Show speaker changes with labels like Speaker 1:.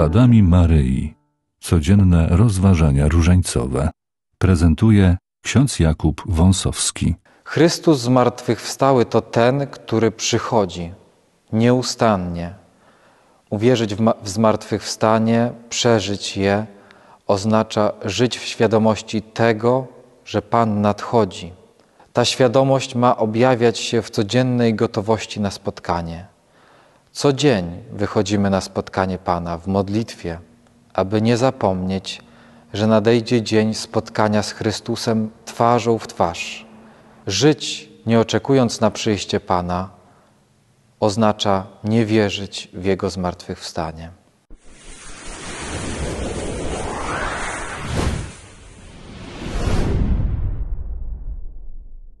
Speaker 1: śladami Maryi. Codzienne rozważania różańcowe prezentuje ksiądz Jakub Wąsowski.
Speaker 2: Chrystus zmartwychwstały to ten, który przychodzi nieustannie. Uwierzyć w, w zmartwychwstanie, przeżyć je, oznacza żyć w świadomości tego, że Pan nadchodzi. Ta świadomość ma objawiać się w codziennej gotowości na spotkanie. Co dzień wychodzimy na spotkanie Pana w modlitwie, aby nie zapomnieć, że nadejdzie dzień spotkania z Chrystusem twarzą w twarz. Żyć nie oczekując na przyjście Pana oznacza nie wierzyć w Jego zmartwychwstanie.